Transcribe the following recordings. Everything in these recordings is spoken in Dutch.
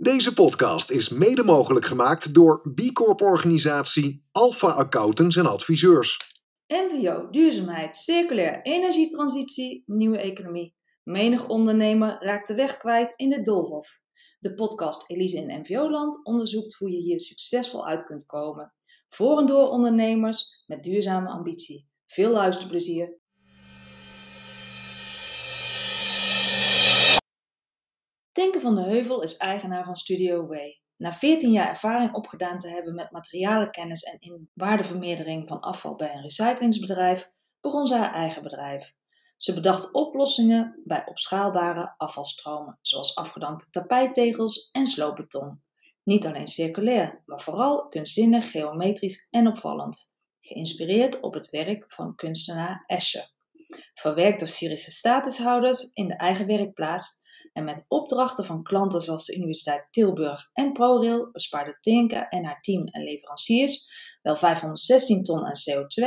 Deze podcast is mede mogelijk gemaakt door B Corp-organisatie Alpha Accountants en Adviseurs. NVO, duurzaamheid, circulair, energietransitie, nieuwe economie. Menig ondernemer raakt de weg kwijt in de doolhof. De podcast Elise in NVO-land onderzoekt hoe je hier succesvol uit kunt komen. Voor en door ondernemers met duurzame ambitie. Veel luisterplezier. Tinker van de Heuvel is eigenaar van Studio Way. Na 14 jaar ervaring opgedaan te hebben met materialenkennis en in waardevermeerdering van afval bij een recyclingsbedrijf, begon ze haar eigen bedrijf. Ze bedacht oplossingen bij opschaalbare afvalstromen, zoals afgedankte tapijttegels en sloopbeton. Niet alleen circulair, maar vooral kunstzinnig, geometrisch en opvallend. Geïnspireerd op het werk van kunstenaar Escher. Verwerkt door Syrische statushouders in de eigen werkplaats en met opdrachten van klanten zoals de Universiteit Tilburg en ProRail bespaarde Tinka en haar team en leveranciers wel 516 ton aan CO2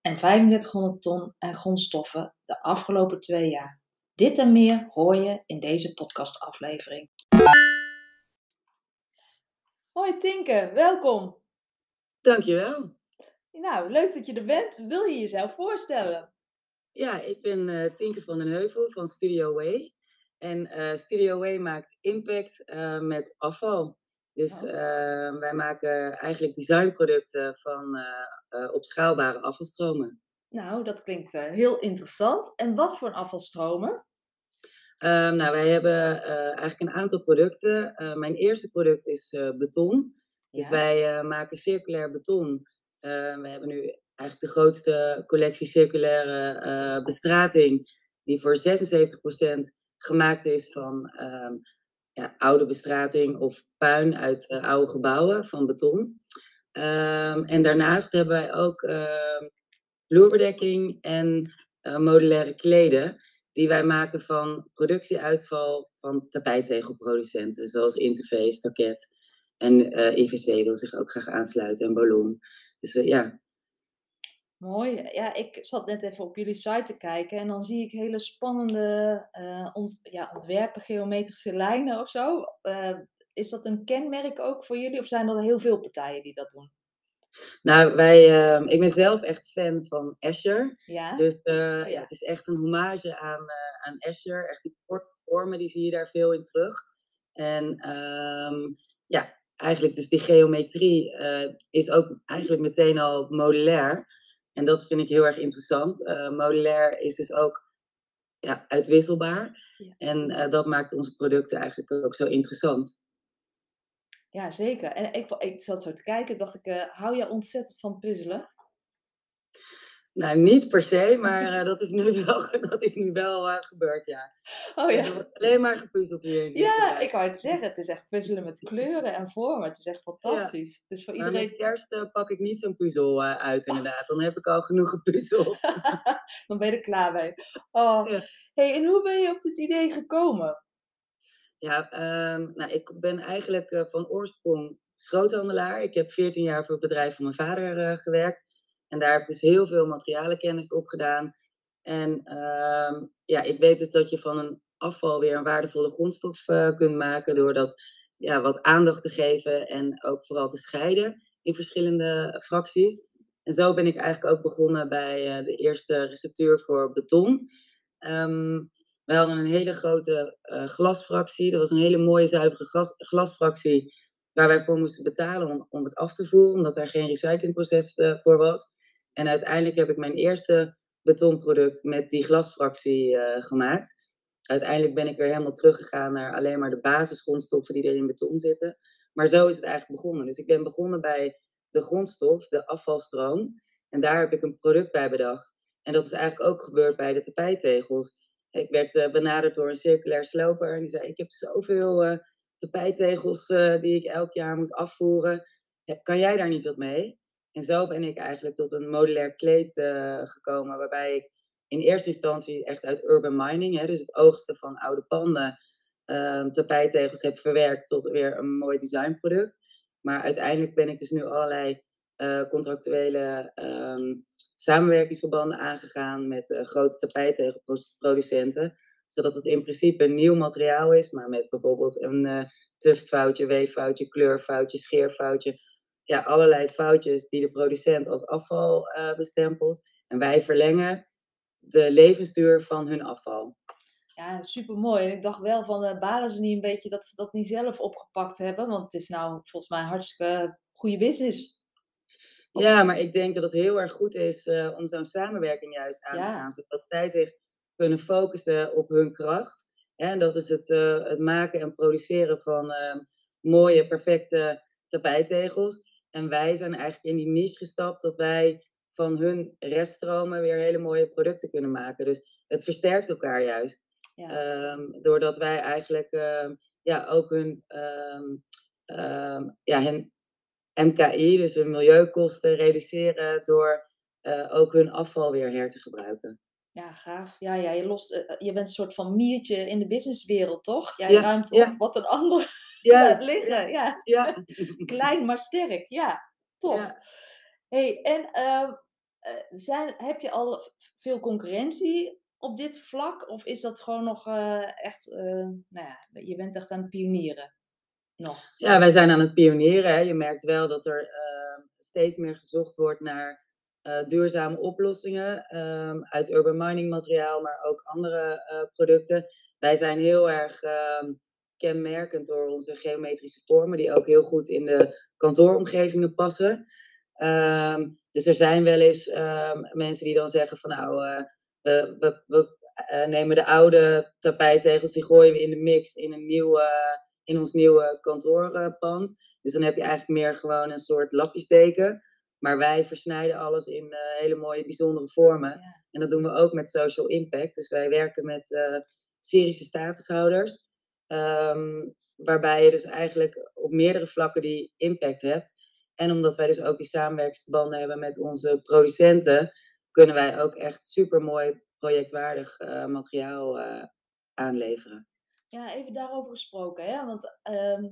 en 3500 ton aan grondstoffen de afgelopen twee jaar. Dit en meer hoor je in deze podcastaflevering. Hoi Tinke, welkom. Dankjewel. Nou, leuk dat je er bent. Wil je jezelf voorstellen? Ja, ik ben uh, Tinke van den Heuvel van Studio Way. En uh, Studio Way maakt impact uh, met afval. Dus uh, wij maken eigenlijk designproducten van opschaalbare afvalstromen. Nou, dat klinkt heel interessant. En wat voor afvalstromen? Ehm, nou, wij hebben eigenlijk een aantal producten. mijn eerste product is beton. Dus ja. wij maken circulair beton. we hebben nu eigenlijk de grootste collectie circulaire bestrating, die voor 76% gemaakt is van um, ja, oude bestrating of puin uit uh, oude gebouwen van beton. Um, en daarnaast hebben wij ook vloerbedekking en uh, modulaire kleden, die wij maken van productieuitval van tapijttegelproducenten, zoals Interface, Taket en IVC wil zich ook graag aansluiten en Ballon. Dus ja, Mooi. Ja, ik zat net even op jullie site te kijken en dan zie ik hele spannende uh, ont, ja, ontwerpen, geometrische lijnen of zo. Uh, is dat een kenmerk ook voor jullie of zijn er heel veel partijen die dat doen? Nou, wij, uh, ik ben zelf echt fan van Azure. Ja? Dus ja. ja. het is echt een hommage aan, aan Azure. Echt die vormen, die zie je daar veel in terug. En ehm, ja, eigenlijk dus die geometrie is ook eigenlijk meteen al modulair. En dat vind ik heel erg interessant. Uh, modulair is dus ook ja, uitwisselbaar. Ja. En uh, dat maakt onze producten eigenlijk ook zo interessant. Ja, zeker. En ik, ik zat zo te kijken, dacht ik, uh, hou je ontzettend van puzzelen? Nou, niet per se, maar uh, dat is nu wel, dat is nu wel uh, gebeurd, ja. Oh ja. alleen maar gepuzzeld hier. Ja, ik wou het zeggen. Het is echt puzzelen met kleuren en vormen. Het is echt fantastisch. Ja. Dus voor iedereen... Met kerst uh, pak ik niet zo'n puzzel uit, inderdaad. Dan heb ik al genoeg gepuzzeld. Dan ben je er klaar mee. Oh. Ja. hey, en hoe ben je op dit idee gekomen? Ja, um, nou, ik ben eigenlijk van oorsprong schroothandelaar. Ik heb 14 jaar voor het bedrijf van mijn vader gewerkt. En daar heb ik dus heel veel materialenkennis op gedaan. En uh, ja, ik weet dus dat je van een afval weer een waardevolle grondstof uh, kunt maken door dat ja, wat aandacht te geven en ook vooral te scheiden in verschillende fracties. En zo ben ik eigenlijk ook begonnen bij uh, de eerste receptuur voor beton. Um, we hadden een hele grote uh, glasfractie. Dat was een hele mooie, zuivere glas, glasfractie waar wij voor moesten betalen om, om het af te voeren, omdat daar geen recyclingproces uh, voor was. En uiteindelijk heb ik mijn eerste betonproduct met die glasfractie uh, gemaakt. Uiteindelijk ben ik weer helemaal teruggegaan naar alleen maar de basisgrondstoffen die er in beton zitten. Maar zo is het eigenlijk begonnen. Dus ik ben begonnen bij de grondstof, de afvalstroom. En daar heb ik een product bij bedacht. En dat is eigenlijk ook gebeurd bij de tapijttegels. Ik werd uh, benaderd door een circulair sloper. En die zei: Ik heb zoveel uh, tapijttegels die ik elk jaar moet afvoeren. Kan jij daar niet wat mee? En zo ben ik eigenlijk tot een modulair kleed uh, gekomen, waarbij ik in eerste instantie echt uit urban mining, hè, dus het oogsten van oude panden, uh, tapijttegels heb verwerkt tot weer een mooi designproduct. Maar uiteindelijk ben ik dus nu allerlei uh, contractuele um, samenwerkingsverbanden aangegaan met grote tapijttegelproducenten. Zodat het in principe een nieuw materiaal is, maar met bijvoorbeeld een tuftfoutje, weeffoutje, kleurfoutje, scheerfoutje. Ja, allerlei foutjes die de producent als afval uh, bestempelt. En wij verlengen de levensduur van hun afval. Ja, super mooi. En ik dacht wel van, uh, balen ze niet een beetje dat ze dat niet zelf opgepakt hebben? Want het is nou volgens mij een hartstikke goede business. Ja, maar ik denk dat het heel erg goed is uh, om zo'n samenwerking juist aan te gaan. Zodat zij zich kunnen focussen op hun kracht. En dat is het, uh, het maken en produceren van uh, mooie, perfecte tapijtegels. En wij zijn eigenlijk in die niche gestapt dat wij van hun reststromen weer hele mooie producten kunnen maken. Dus het versterkt elkaar juist. Ja. Um, doordat wij eigenlijk uh, ja, ook hun, um, ja, hun MKI, dus hun milieukosten, reduceren door uh, ook hun afval weer her te gebruiken. Ja, gaaf. Ja, ja je, lost, uh, je bent een soort van miertje in de businesswereld, toch? Jij ja, ruimt op ja. wat een ander ja, laat liggen. Ja. ja. Klein maar sterk. Ja, tof. Hey, en zijn, heb je al veel concurrentie op dit vlak? Of is dat gewoon nog uh, echt, nou ja, je bent echt aan het pionieren? Nog. Ja, wij zijn aan het pionieren. Hè. Je merkt wel dat er uh, steeds meer gezocht wordt naar duurzame oplossingen um, uit urban mining materiaal, maar ook andere producten. Wij zijn heel erg ehm, kenmerkend door onze geometrische vormen, die ook heel goed in de kantooromgevingen passen. Um, dus er zijn wel eens mensen die dan zeggen van nou we, we, we nemen de oude tapijtegels, die gooien we in de mix in, een nieuwe, in ons nieuwe kantoorpand. Dus dan heb je eigenlijk meer gewoon een soort lapjesdeken. Maar wij versnijden alles in uh, hele mooie, bijzondere vormen. Ja. En dat doen we ook met social impact. Dus wij werken met uh, Syrische statushouders. Um, waarbij je dus eigenlijk op meerdere vlakken die impact hebt. En omdat wij dus ook die samenwerksverbanden hebben met onze producenten, kunnen wij ook echt super mooi projectwaardig uh, materiaal aanleveren. Ja, even daarover gesproken, hè? want uh,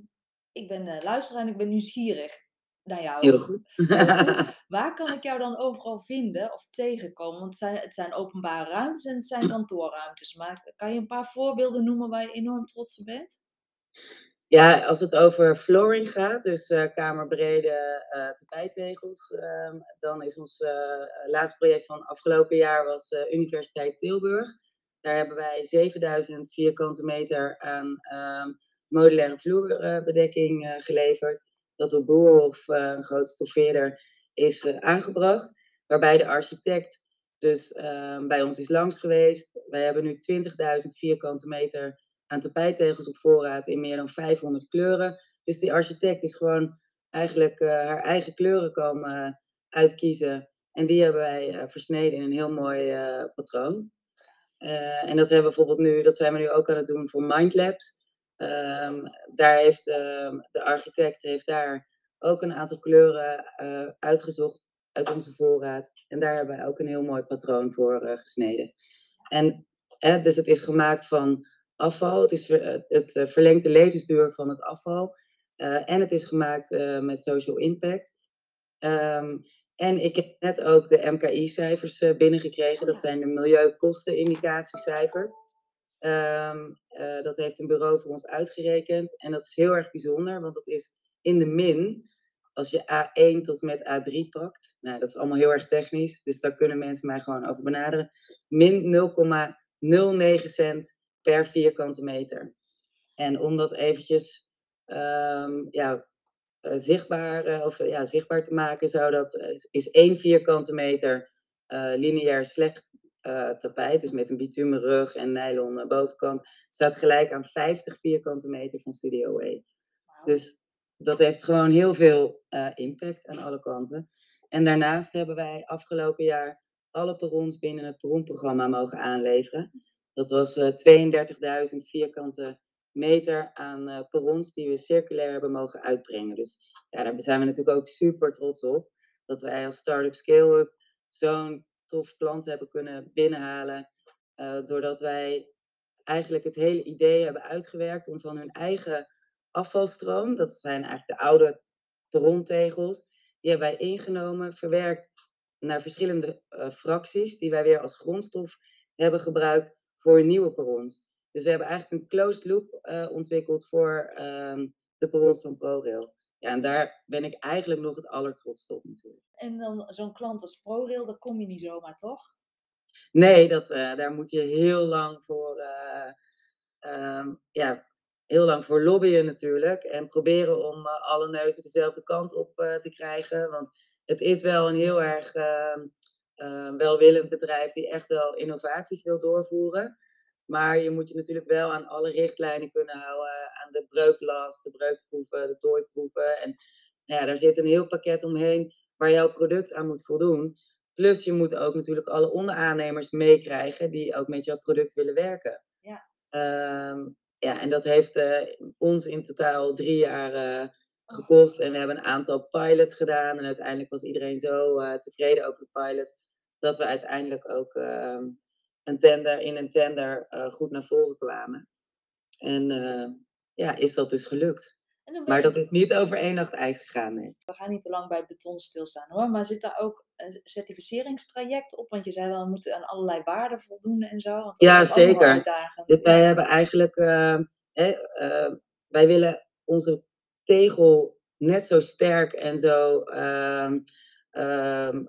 ik ben luisteraar en ik ben nieuwsgierig naar jou. Heel goed. Waar kan ik jou dan overal vinden of tegenkomen? Want het zijn, het zijn openbare ruimtes en het zijn kantoorruimtes. Maar kan je een paar voorbeelden noemen waar je enorm trots op bent? Ja, als het over flooring gaat, dus uh, kamerbrede uh, tapijtegels, uh, dan is ons uh, laatste project van afgelopen jaar was Universiteit Tilburg. Daar hebben wij 7000 vierkante meter aan ehm, modulaire vloerbedekking geleverd. Dat door Boerhof, een grote stoffeerder, is aangebracht. Waarbij de architect dus ehm, bij ons is langs geweest. Wij hebben nu 20.000 vierkante meter aan tapijtegels op voorraad in meer dan 500 kleuren. Dus die architect is gewoon eigenlijk uh, haar eigen kleuren komen uitkiezen. En die hebben wij versneden in een heel mooi patroon. en dat hebben we bijvoorbeeld nu, dat zijn we nu ook aan het doen voor Mindlabs. Um, daar heeft ehm, de architect heeft daar ook een aantal kleuren uitgezocht uit onze voorraad. En daar hebben wij ook een heel mooi patroon voor gesneden. En dus het is gemaakt van afval. Het, is, het eh, verlengt de levensduur van het afval. En het is gemaakt met social impact. Um, en ik heb net ook de MKI-cijfers binnengekregen. Dat zijn de milieukostenindicatiecijfers. Um, dat heeft een bureau voor ons uitgerekend. En dat is heel erg bijzonder, want dat is in de min. Als je A1 tot met A3 pakt, nou, dat is allemaal heel erg technisch, dus daar kunnen mensen mij gewoon over benaderen. Min 0,09 cent per vierkante meter. En om dat eventjes um, ja, uh, zichtbaar, uh, of, ja, zichtbaar te maken, zou dat, is één vierkante meter lineair slecht tapijt, dus met een bitumen rug en nylon bovenkant, staat gelijk aan 50 vierkante meter van Studio. Wow. Dus dat heeft gewoon heel veel impact aan alle kanten. En daarnaast hebben wij afgelopen jaar alle perrons binnen het perronprogramma mogen aanleveren. Dat was uh, 32.000 vierkante meter aan uh, perrons die we circulair hebben mogen uitbrengen. Dus ja, daar zijn we natuurlijk ook super trots op. Dat wij als Startup Scale-up zo'n tof klant hebben kunnen binnenhalen. Uh, doordat wij eigenlijk het hele idee hebben uitgewerkt om van hun eigen afvalstroom, dat zijn eigenlijk de oude perrontegels, die hebben wij ingenomen, verwerkt naar verschillende uh, fracties, die wij weer als grondstof hebben gebruikt voor nieuwe perrons. Dus we hebben eigenlijk een closed loop uh, ontwikkeld voor um, de bron van ProRail. Ja, en daar ben ik eigenlijk nog het allertrotst op natuurlijk. En dan zo'n klant als ProRail, daar kom je niet zomaar, toch? Nee, dat, uh, daar moet je heel lang voor, uh, um, ja, heel lang voor lobbyen natuurlijk. En proberen om uh, alle neuzen dezelfde kant op te krijgen. Want het is wel een heel erg ehm, welwillend bedrijf die echt wel innovaties wil doorvoeren. Maar je moet je natuurlijk wel aan alle richtlijnen kunnen houden. Aan de breuklast, de breukproeven, de tooiproeven. En nou ja, daar zit een heel pakket omheen waar jouw product aan moet voldoen. Plus je moet ook natuurlijk alle onderaannemers meekrijgen die ook met jouw product willen werken. Ja, um, ja en dat heeft uh, ons in totaal drie jaar uh, gekost. En we hebben een aantal pilots gedaan. En uiteindelijk was iedereen zo uh, tevreden over de pilots. Dat we uiteindelijk ook ehm, een tender, in een tender goed naar voren kwamen. En ja, is dat dus gelukt. Maar dat is niet over één nacht ijs gegaan, nee. We gaan niet te lang bij het beton stilstaan hoor. Maar zit daar ook een certificeringstraject op? Want je zei wel, we moeten aan allerlei waarden voldoen en zo. Want ja, zeker. Dus wij hebben eigenlijk, uh, uh, wij willen onze tegel net zo sterk en zo, uh,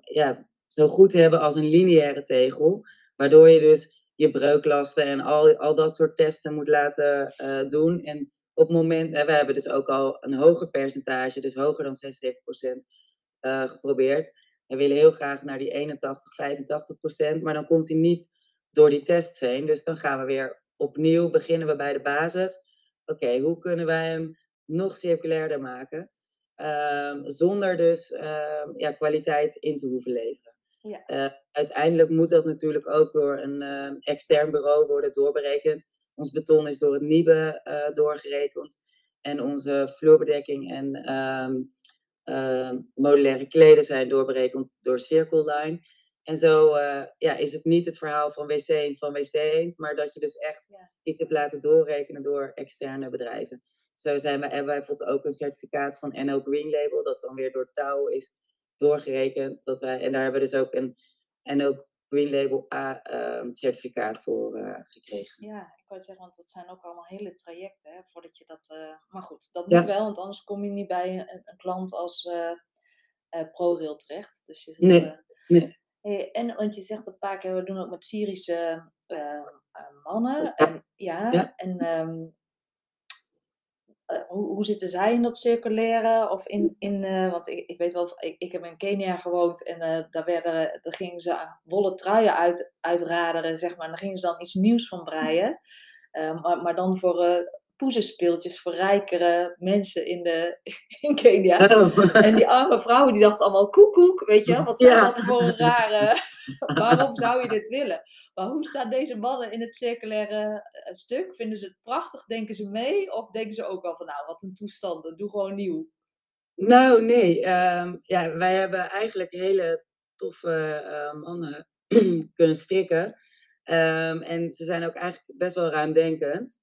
ja, zo goed hebben als een lineaire tegel. Waardoor je dus je breuklasten en al, al dat soort testen moet laten eh, doen. En op het moment, we hebben dus ook al een hoger percentage, dus hoger dan 76% uh, geprobeerd. We willen heel graag naar die 81, 85%, maar dan komt hij niet door die tests heen. Dus dan gaan we weer opnieuw, beginnen we bij de basis. Oké, hoe kunnen wij hem nog circulairder maken? Um, zonder dus um, ja, kwaliteit in te hoeven leveren. Ja. Uh, uiteindelijk moet dat natuurlijk ook door een uh, extern bureau worden doorberekend. Ons beton is door het NIBE uh, doorgerekend. En onze vloerbedekking en um, uh, modulaire kleden zijn doorberekend door Circle Line. En zo ja, is het niet het verhaal van WC Eend van WC Eend, maar dat je dus echt ja. iets hebt laten doorrekenen door externe bedrijven. Zo zijn we, hebben wij bijvoorbeeld ook een certificaat van NL Green Label, dat dan weer door Touw is doorgerekend. Dat wij, en daar hebben we dus ook een NL Green Label A uh, certificaat voor uh, gekregen. Ja, ik wou zeggen, want dat zijn ook allemaal hele trajecten hè, voordat je dat. Uh, maar goed, dat moet wel, want anders kom je niet bij een, een klant als ProRail terecht. Dus je nee. nee. Hey, en want je zegt een paar keer, we doen ook met Syrische mannen. En, ja, ja, en um, uh, hoe, zitten zij in dat circulaire? Of in, in uh, want ik, ik weet wel, ik, ik heb in Kenia gewoond en uh, daar, werden, daar gingen ze wollen truien uit, uitraderen, zeg maar. En daar gingen ze dan iets nieuws van breien. maar, maar dan voor poezenspeeltjes voor rijkere mensen in, de, in Kenia. Oh. En die arme vrouwen die dachten allemaal koekoek, weet je Wat zijn ja. dat voor een rare... Waarom zou je dit willen? Maar hoe staan deze mannen in het circulaire uh, stuk? Vinden ze het prachtig? Denken ze mee? Of denken ze ook wel van, nou, wat een toestanden, doe gewoon nieuw? Nou, nee. Um, ja, wij hebben eigenlijk hele toffe uh, mannen kunnen strikken. Um, en ze zijn ook eigenlijk best wel ruimdenkend.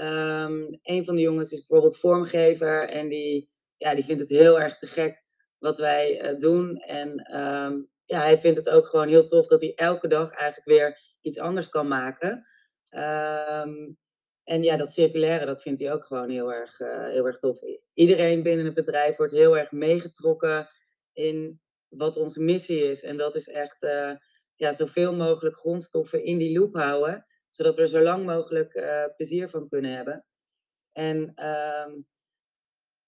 Um, een van de jongens is bijvoorbeeld vormgever en die, ja, die vindt het heel erg te gek wat wij uh, doen. En um, ja, hij vindt het ook gewoon heel tof dat hij elke dag eigenlijk weer iets anders kan maken. Um, en ja, dat circulaire, dat vindt hij ook gewoon heel erg, uh, heel erg tof. Iedereen binnen het bedrijf wordt heel erg meegetrokken in wat onze missie is. En dat is echt uh, ja, zoveel mogelijk grondstoffen in die loop houden zodat we er zo lang mogelijk uh, plezier van kunnen hebben. En um,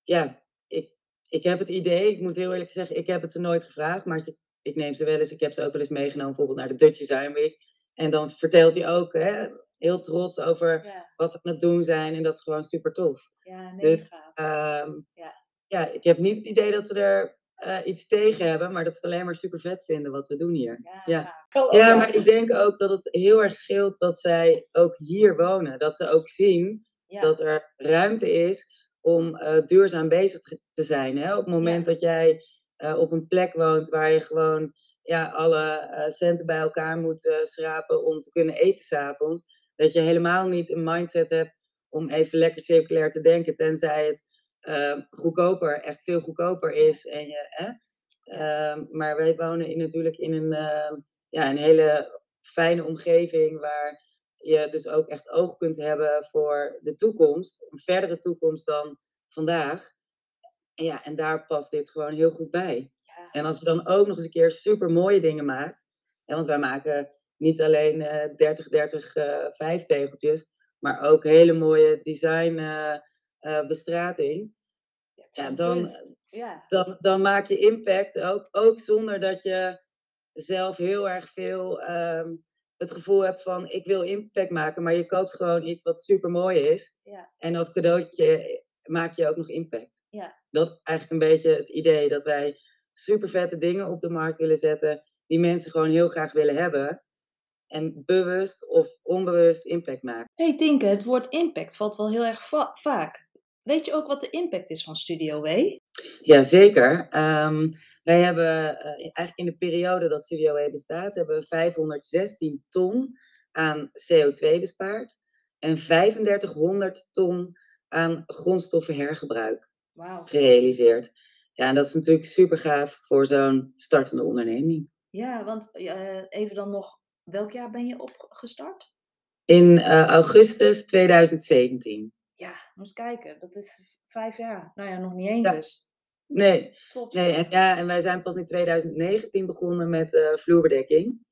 ja, ik, ik heb het idee, ik moet heel eerlijk zeggen, ik heb het ze nooit gevraagd, maar ze, ik neem ze wel eens, ik heb ze ook wel eens meegenomen bijvoorbeeld naar de Dutch Design Week. En dan vertelt hij ook hè, heel trots over ja. wat ze aan het doen zijn en dat is gewoon super tof. Ja, nee, dus, um, ja. ja, ik heb niet het idee dat ze er uh, iets tegen hebben, maar dat ze het alleen maar super vet vinden wat we doen hier. Ja, ja. Oh, ja maar ik denk ook dat het heel erg scheelt dat zij ook hier wonen. Dat ze ook zien ja. dat er ruimte is om uh, duurzaam bezig te zijn. Hè? Op het moment dat jij uh, op een plek woont waar je gewoon ja, alle centen bij elkaar moet schrapen om te kunnen eten s'avonds. Dat je helemaal niet een mindset hebt om even lekker circulair te denken, tenzij het uh, goedkoper, echt veel goedkoper is. En je, hè? Uh, maar wij wonen in, natuurlijk in een, uh, ja, een hele fijne omgeving waar je dus ook echt oog kunt hebben voor de toekomst, een verdere toekomst dan vandaag. En ja, en daar past dit gewoon heel goed bij. Ja. En als je dan ook nog eens een keer super mooie dingen maakt. Hè, want wij maken niet alleen eh 30, 30, eh vijf tegeltjes, maar ook hele mooie design eh, eh, bestrating. Ja, dan. Ja. dan, dan maak je impact ook, ook zonder dat je zelf heel erg veel ehm, het gevoel hebt van ik wil impact maken, maar je koopt gewoon iets wat super mooi is. Ja. En als cadeautje maak je ook nog impact. Ja. Dat is eigenlijk een beetje het idee dat wij super vette dingen op de markt willen zetten die mensen gewoon heel graag willen hebben. En bewust of onbewust impact maken. hey Tinke, het woord impact valt wel heel erg va- vaak. Weet je ook wat de impact is van Studio W? Jazeker. Ehm wij hebben eh, eigenlijk in de periode dat Studio E bestaat, hebben we 516 ton aan CO2 bespaard en 3500 ton aan grondstoffenhergebruik Wauw. gerealiseerd. Ja, en dat is natuurlijk super gaaf voor zo'n startende onderneming. Ja, want eh, even dan nog, welk jaar ben je opgestart? In eh, augustus 2017. Ja, moest kijken, dat is vijf jaar. Nou ja, nog niet eens Ja. dus. Nee, Top. Nee, en, ja, en wij zijn pas in 2019 begonnen met eh, vloerbedekking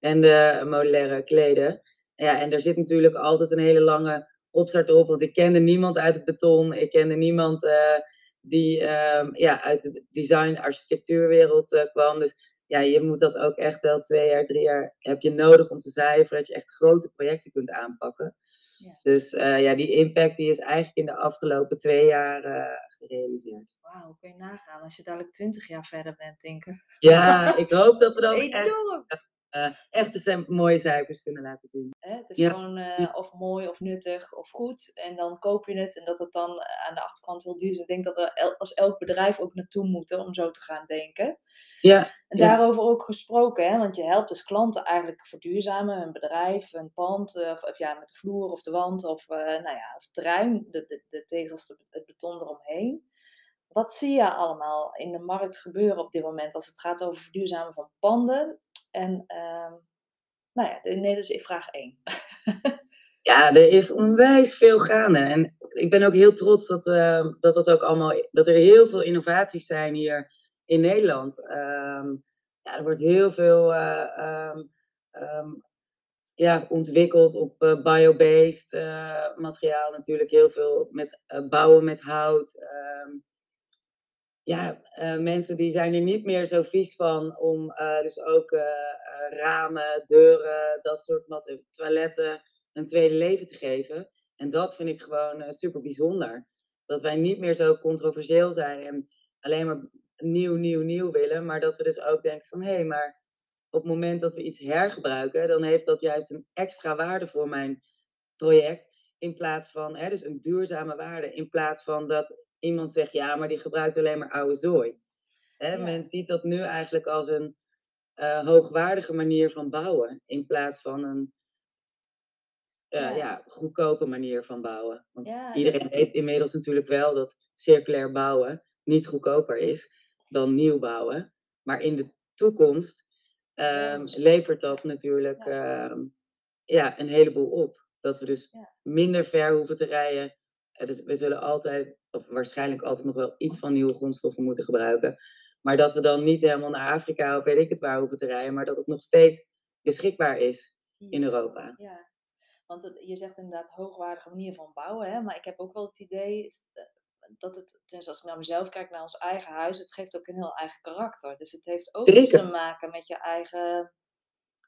en de modulaire kleden. Ja, en daar zit natuurlijk altijd een hele lange opstart op, want ik kende niemand uit het beton. Ik kende niemand eh, die ehm, ja, uit de design-architectuurwereld eh, kwam. Dus ja, je moet dat ook echt wel twee jaar, drie jaar heb je nodig om te zaaien, voordat je echt grote projecten kunt aanpakken. Ja. Dus eh, ja, die impact die is eigenlijk in de afgelopen twee jaar eh, gerealiseerd. Wauw, kun je nagaan als je dadelijk twintig jaar verder bent, denken. Ja, ik hoop dat we dan Enorm! echt de cem- mooie cijfers kunnen laten zien. Hè? Het is Ja. gewoon eh, of mooi of nuttig of goed. En dan koop je het en dat het dan eh, aan de achterkant heel duurzaam. Ik denk dat we el- als elk bedrijf ook naartoe moeten om zo te gaan denken. Ja, En Ja. daarover ook gesproken, hè? want je helpt dus klanten eigenlijk verduurzamen, hun bedrijf, hun pand, eh, of, of ja, met de vloer of de wand of, eh, nou ja, of het terrein, de, de, de tegels, de- het beton eromheen. Wat zie je allemaal in de markt gebeuren op dit moment als het gaat over verduurzamen van panden? En ehm, nou ja, nee, dat is vraag 1. ja, er is onwijs veel gaande. En ik ben ook heel trots dat, eh, dat, dat, ook allemaal, dat er heel veel innovaties zijn hier in Nederland. Ehm, ja, er wordt heel veel eh, ehm, ehm, ja, ontwikkeld op eh, biobased eh, materiaal natuurlijk. Heel veel met bouwen met hout. Ehm, ja, eh, mensen die zijn er niet meer zo vies van om eh, dus ook eh, ramen, deuren, dat soort toiletten een tweede leven te geven. En dat vind ik gewoon super bijzonder. Dat wij niet meer zo controversieel zijn en alleen maar nieuw, nieuw, nieuw willen. Maar dat we dus ook denken van hé, hey, maar op het moment dat we iets hergebruiken, dan heeft dat juist een extra waarde voor mijn project. In plaats van, hè, dus een duurzame waarde. In plaats van dat iemand zegt, ja, maar die gebruikt alleen maar oude zooi. Hè, Ja. Men ziet dat nu eigenlijk als een eh, hoogwaardige manier van bouwen. In plaats van een eh, Ja. ja. goedkope manier van bouwen. Want Ja, iedereen weet inmiddels natuurlijk wel dat circulair bouwen niet goedkoper is dan nieuw bouwen. Maar in de toekomst ehm, levert dat natuurlijk Ja. ehm, ja, een heleboel op. Dat we dus minder ver hoeven te rijden. Eh, Dus we zullen altijd, of waarschijnlijk altijd nog wel iets van nieuwe grondstoffen moeten gebruiken. Maar dat we dan niet helemaal naar Afrika of weet ik het waar hoeven te rijden. Maar dat het nog steeds beschikbaar is in. Europa. Ja, want het- je zegt inderdaad hoogwaardige manier van bouwen, hè? maar ik heb ook wel het idee eh, dat het, tenminste als ik naar mezelf kijk, naar ons eigen huis, het geeft ook een heel eigen karakter. Dus het heeft ook iets te maken met je eigen,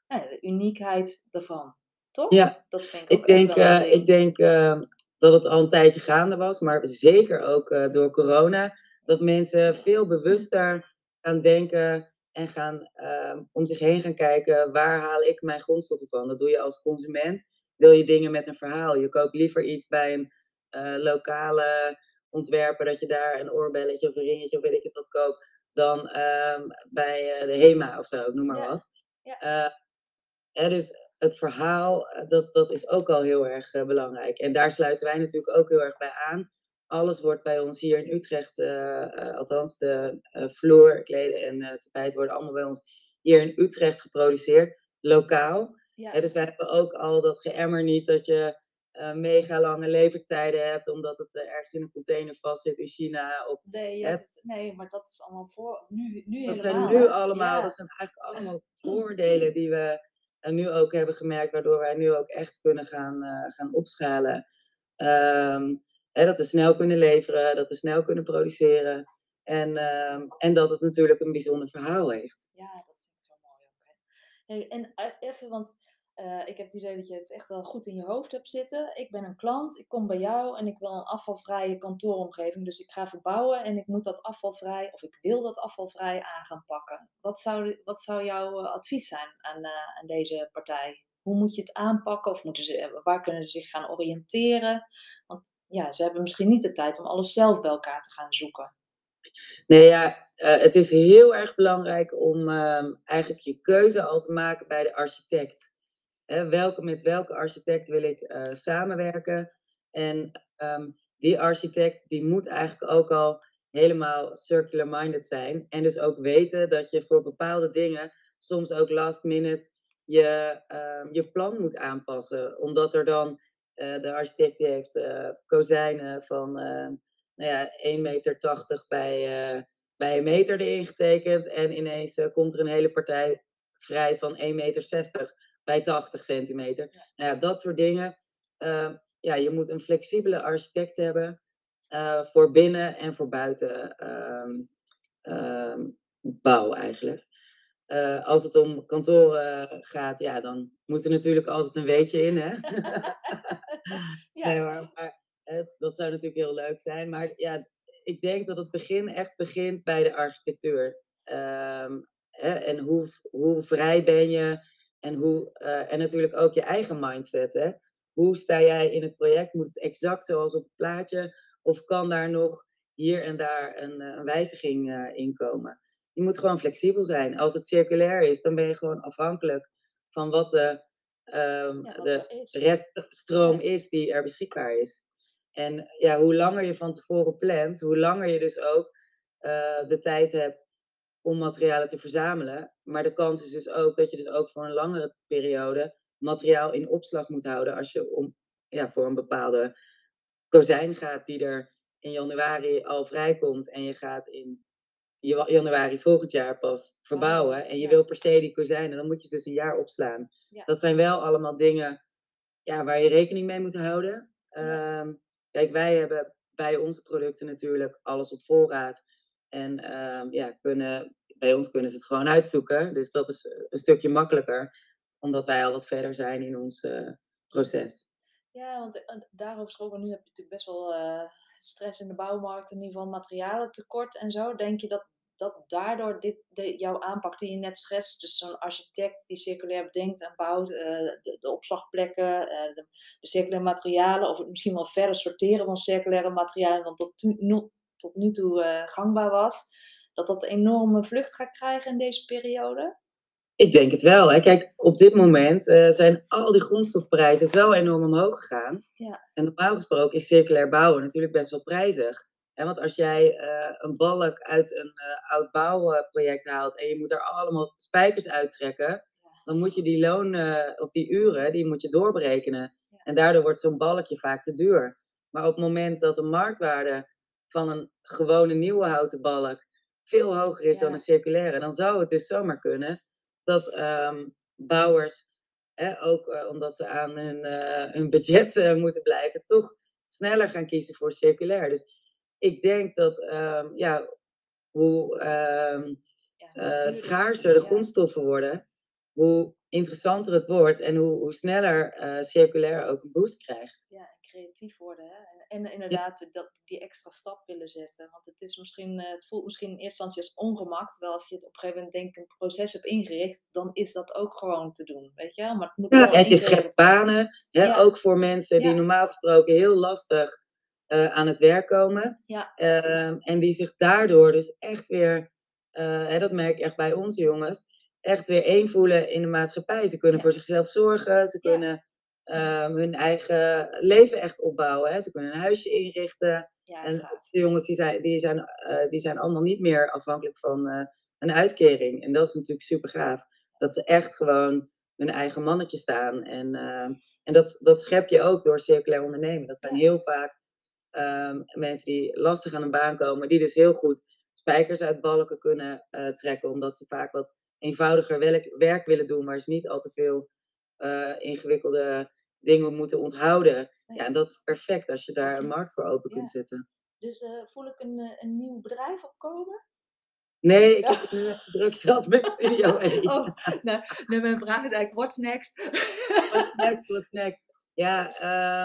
ja, de uniekheid ervan, toch? Ja, Dat vind ik ook Ik echt denk, wel eh, ik denk eh, dat het al een tijdje gaande was, maar zeker ook eh, door corona, dat mensen veel bewuster gaan denken en gaan eh, om zich heen gaan kijken, waar haal ik mijn grondstoffen van? Dat doe je als consument. Wil je dingen met een verhaal? Je koopt liever iets bij een eh, lokale ontwerper, dat je daar een oorbelletje of een ringetje of weet ik het wat koopt, dan ehm, bij eh, de HEMA of zo, noem maar Ja, wat. ja. Hè, dus het verhaal, eh, dat, dat is ook al heel erg eh, belangrijk. En daar sluiten wij natuurlijk ook heel erg bij aan. Alles wordt bij ons hier in Utrecht, eh, althans de vloer, kleden en tapijt worden allemaal bij ons hier in Utrecht geproduceerd, lokaal. Ja. dus wij hebben ook al dat geëmmer niet dat je uh, mega lange levertijden hebt, omdat het uh, ergens in een container vastzit in China. Of, nee, het, nee, maar dat is allemaal voor nu, nu dat helemaal. zijn nu allemaal, dat zijn eigenlijk allemaal voordelen die we uh, nu ook hebben gemerkt, waardoor wij nu ook echt kunnen gaan, gaan opschalen. Um, hè, dat we snel kunnen leveren, dat we snel kunnen produceren. En, um, en dat het natuurlijk een bijzonder verhaal heeft. Ja, dat vind ik zo mooi ook. Hey, en even, want uh, ik heb het idee dat je het echt wel goed in je hoofd hebt zitten. Ik ben een klant, ik kom bij jou en ik wil een afvalvrije kantooromgeving. Dus ik ga verbouwen en ik moet dat afvalvrij, of ik wil dat afvalvrij aan gaan pakken. Wat zou, wat zou jouw eh, advies zijn aan, uh, aan deze partij? Hoe moet je het aanpakken? Of moeten ze, waar kunnen ze zich gaan oriënteren? Want ja, ze hebben misschien niet de tijd om alles zelf bij elkaar te gaan zoeken. Nee, ja, het is heel erg belangrijk om uh, eigenlijk je keuze al te maken bij de architect welke, met welke architect wil ik uh, samenwerken? En um, die architect die moet eigenlijk ook al helemaal circular-minded zijn. En dus ook weten dat je voor bepaalde dingen soms ook last minute je, uh, je plan moet aanpassen. Omdat er dan, uh, de architect die heeft uh, kozijnen van nou ja, 1,80 meter bij, bij een meter erin getekend. En ineens komt er een hele partij vrij van 1,60 meter bij 80 centimeter. Nou ja, dat soort dingen. Uh, ja, je moet een flexibele architect hebben uh, voor binnen en voor buiten uh, uh, bouw eigenlijk. Uh, als het om kantoren gaat, ja, dan moet er natuurlijk altijd een weetje in, hè? ja. nee, maar, maar het, dat zou natuurlijk heel leuk zijn. Maar ja, ik denk dat het begin echt begint bij de architectuur. Ehm, hè, en hoe, hoe vrij ben je en, hoe, uh, en natuurlijk ook je eigen mindset. Hè? Hoe sta jij in het project? Moet het exact zoals op het plaatje? Of kan daar nog hier en daar een, eh, een wijziging uh, in komen? Je moet gewoon flexibel zijn. Als het circulair is, dan ben je gewoon afhankelijk van wat de, um, ja, wat de reststroom is die er beschikbaar is. En ja, hoe langer je van tevoren plant, hoe langer je dus ook uh, de tijd hebt om materialen te verzamelen. Maar de kans is dus ook dat je dus ook voor een langere periode materiaal in opslag moet houden als je om, ja, voor een bepaalde kozijn gaat die er in januari al vrijkomt en je gaat in januari volgend jaar pas verbouwen oh, en je wil per se die kozijnen, dan moet je dus een jaar opslaan. Ja. Dat zijn wel allemaal dingen ja, waar je rekening mee moet houden. Um, kijk, wij hebben bij onze producten natuurlijk alles op voorraad. En um, ja, kunnen, bij ons kunnen ze het gewoon uitzoeken. Dus dat is een stukje makkelijker, omdat wij al wat verder zijn in ons uh, proces. Ja, want uh, daarover gesproken, nu heb je natuurlijk best wel stress in de bouwmarkt, in ieder geval materialen tekort en zo. Denk je dat, dat daardoor dit, de, jouw aanpak die je net schetst, dus zo'n architect die circulair bedenkt en bouwt, de, opslagplekken, de, de, circulaire materialen, of misschien wel verder sorteren van circulaire materialen dan tot nu, tot nu toe gangbaar was, dat dat enorme vlucht gaat krijgen in deze periode? Ik denk het wel. Hè. Kijk, op dit moment uh, zijn al die grondstofprijzen zo enorm omhoog gegaan. Ja. En normaal gesproken is circulair bouwen natuurlijk best wel prijzig. En want als jij uh, een balk uit een uh, oud bouwproject haalt en je moet er allemaal spijkers uittrekken, ja. dan moet je die loon of die uren, die moet je doorberekenen. Ja. En daardoor wordt zo'n balkje vaak te duur. Maar op het moment dat de marktwaarde van een gewone nieuwe houten balk veel hoger is dan een circulaire, dan zou het dus zomaar kunnen dat um, bouwers, hè, ook uh, omdat ze aan hun, uh, hun budget uh, moeten blijven, toch sneller gaan kiezen voor circulair. Dus ik denk dat um, ja, hoe um, ja, schaarser de grondstoffen worden, hoe interessanter het wordt en hoe, hoe sneller circulair ook een boost krijgt. Creatief worden. Hè? En, en inderdaad dat, die extra stap willen zetten. Want het, is misschien, eh, het voelt misschien in eerste instantie als ongemak. Terwijl als je op een gegeven moment denk een proces hebt ingericht, dan is dat ook gewoon te doen. Weet je? Maar het moet ja, en je schept banen. Hè? Ja. Ook voor mensen die normaal gesproken heel lastig uh, aan het werk komen. Ja. Uh, en die zich daardoor dus echt weer, uh, hè, dat merk ik echt bij onze jongens, echt weer één voelen in de maatschappij. Ze kunnen voor zichzelf zorgen, ze kunnen um, hun eigen leven echt opbouwen. Hè. Ze kunnen een huisje inrichten. Ja, en de jongens die zijn, die, zijn, uh, die zijn allemaal niet meer afhankelijk van uh, een uitkering. En dat is natuurlijk super gaaf. Dat ze echt gewoon hun eigen mannetje staan. En, uh, en dat, dat schep je ook door circulair ondernemen. Dat zijn heel vaak um, mensen die lastig aan een baan komen, die dus heel goed spijkers uit balken kunnen uh, trekken, omdat ze vaak wat eenvoudiger werk, werk, willen doen, waar ze niet al te veel uh, ingewikkelde dingen moeten onthouden. Nee. Ja, en dat is perfect als je daar een markt voor open ja. kunt zetten. Dus uh, voel ik een, een nieuw bedrijf opkomen? Nee, ik heb het nu echt druk gehad met video. oh, nou, nou, mijn vraag is eigenlijk, what's next? what's next, what's next? Ja,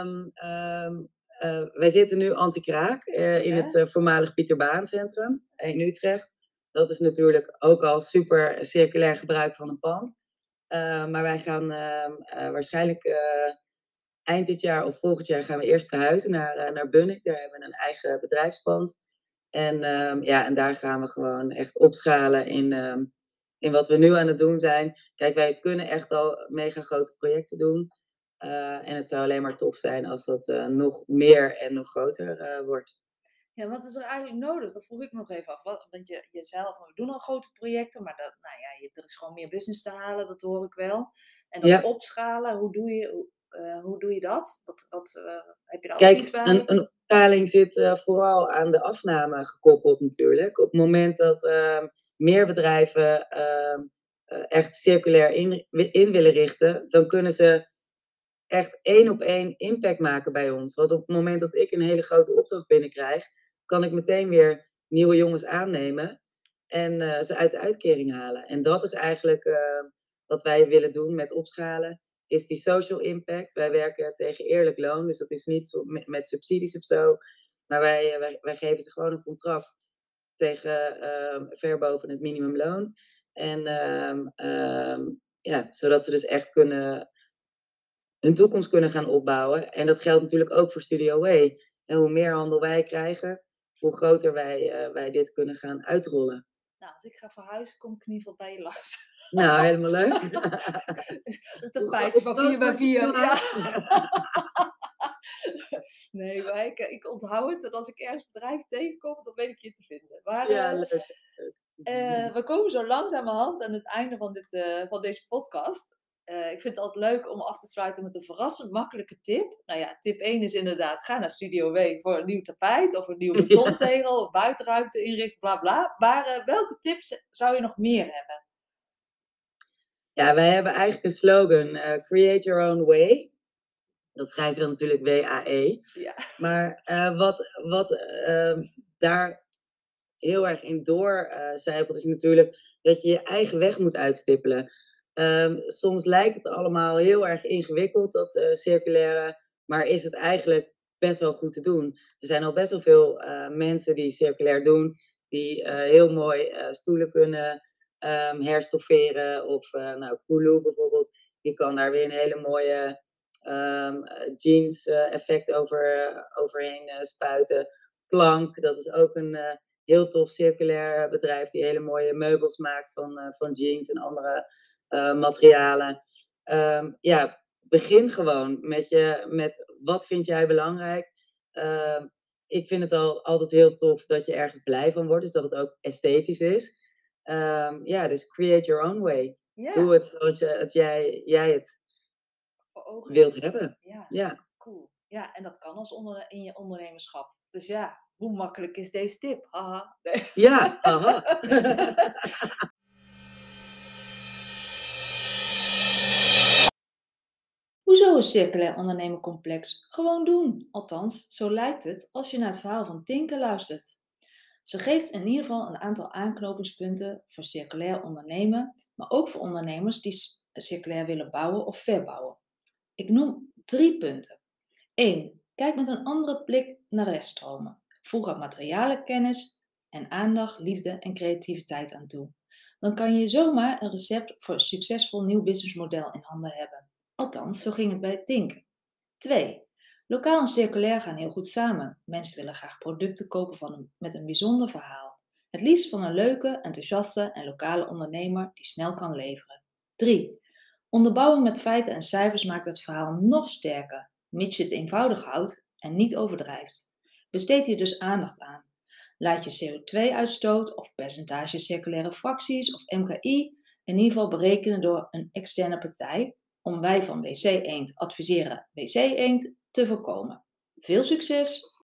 um, um, uh, wij zitten nu anti-kraak uh, in ja? het uh, voormalig Pieter Baan Centrum in Utrecht. Dat is natuurlijk ook al super circulair gebruik van een pand. Maar wij gaan ehm, waarschijnlijk eind dit jaar of volgend jaar gaan we eerst verhuizen naar, naar Bunnik. Daar hebben we een eigen bedrijfspand. En, um, ja, en daar gaan we gewoon echt opschalen in, um, in wat we nu aan het doen zijn. Kijk, wij kunnen echt al mega grote projecten doen. En het zou alleen maar tof zijn als dat nog meer en nog groter wordt. Ja, wat is er eigenlijk nodig? Dat vroeg ik nog even af. Wat, want je, jezelf, we doen al grote projecten, maar dat, nou ja, je, er is gewoon meer business te halen, dat hoor ik wel. En dat ja. opschalen, hoe doe je, hoe, uh, hoe doe je dat? Wat, wat uh, heb je er advies bij? Een, een opschaling zit uh, vooral aan de afname gekoppeld natuurlijk. Op het moment dat ehm, meer bedrijven ehm, echt circulair in, in, willen richten, dan kunnen ze echt één op één impact maken bij ons. Want op het moment dat ik een hele grote opdracht binnenkrijg, kan ik meteen weer nieuwe jongens aannemen en ze uit de uitkering halen. En dat is eigenlijk wat wij willen doen met opschalen is die social impact. Wij werken tegen eerlijk loon, dus dat is niet met, met subsidies of zo. Maar wij, eh, wij, wij, geven ze gewoon een contract tegen uh, ver boven het minimumloon. En uh, uh, ja, zodat ze dus echt kunnen, hun toekomst kunnen gaan opbouwen. En dat geldt natuurlijk ook voor Studio Way. En hoe meer handel wij krijgen, hoe groter wij, eh, wij dit kunnen gaan uitrollen. Nou, als ik ga verhuizen, kom ik in ieder geval bij je langs. Nou, helemaal leuk. een tapijtje van 4 bij 4. Ja. nee, maar ik, ik onthoud het. En als ik ergens bedrijf tegenkom, dan weet ik je te vinden. Maar, ja, uh, leuk. Uh, we komen zo langzamerhand aan het einde van, dit, uh, van deze podcast. Ik vind het altijd leuk om af te sluiten met een verrassend makkelijke tip. Nou ja, tip 1 is inderdaad, ga naar Studio W voor een nieuw tapijt of een nieuwe betontegel ja. of buitenruimte inrichten, bla bla. Maar welke tips zou je nog meer hebben? Ja, wij hebben eigenlijk een slogan, uh, create your own way. Dat schrijf je dan natuurlijk W-A-E. Ja. Maar wat, wat uh, daar heel erg in doorcijpelt, is natuurlijk dat je je eigen weg moet uitstippelen. Um, soms lijkt het allemaal heel erg ingewikkeld, dat circulaire, maar is het eigenlijk best wel goed te doen. Er zijn al best wel veel mensen die circulair doen, die heel mooi stoelen kunnen um, herstofferen. Of uh, nou, Kulu bijvoorbeeld, die kan daar weer een hele mooie um, jeans uh, effect over, overheen uh, spuiten. Plank, dat is ook een heel tof circulair bedrijf die hele mooie meubels maakt van, van jeans en andere materialen. Um, ja, begin gewoon met, je, met wat vind jij belangrijk. ik vind het al altijd heel tof dat je ergens blij van wordt, dus dat het ook esthetisch is. Um, ja, dus create your own way. Yeah. Doe het zoals je, het jij, jij het wilt hebben. Ja. ja, cool. Ja, en dat kan als onder, in je ondernemerschap. Dus ja, hoe makkelijk is deze tip? Haha. Nee. Ja, haha. Hoezo is circulair ondernemen complex? Gewoon doen. Althans, zo lijkt het als je naar het verhaal van Tinker luistert. Ze geeft in ieder geval een aantal aanknopingspunten voor circulair ondernemen, maar ook voor ondernemers die circulair willen bouwen of verbouwen. Ik noem drie punten. 1. Kijk met een andere blik naar reststromen. Voeg er materialenkennis en aandacht, liefde en creativiteit aan toe. Dan kan je zomaar een recept voor een succesvol nieuw businessmodel in handen hebben. Althans, zo ging het bij het Tinken. 2. Lokaal en circulair gaan heel goed samen. Mensen willen graag producten kopen van een, met een bijzonder verhaal. Het liefst van een leuke, enthousiaste en lokale ondernemer die snel kan leveren. 3. Onderbouwing met feiten en cijfers maakt het verhaal nog sterker, mits je het eenvoudig houdt en niet overdrijft. Besteed hier dus aandacht aan. Laat je CO2-uitstoot of percentage circulaire fracties of MKI in ieder geval berekenen door een externe partij om wij van WC Eend adviseren WC Eend te voorkomen. Veel succes!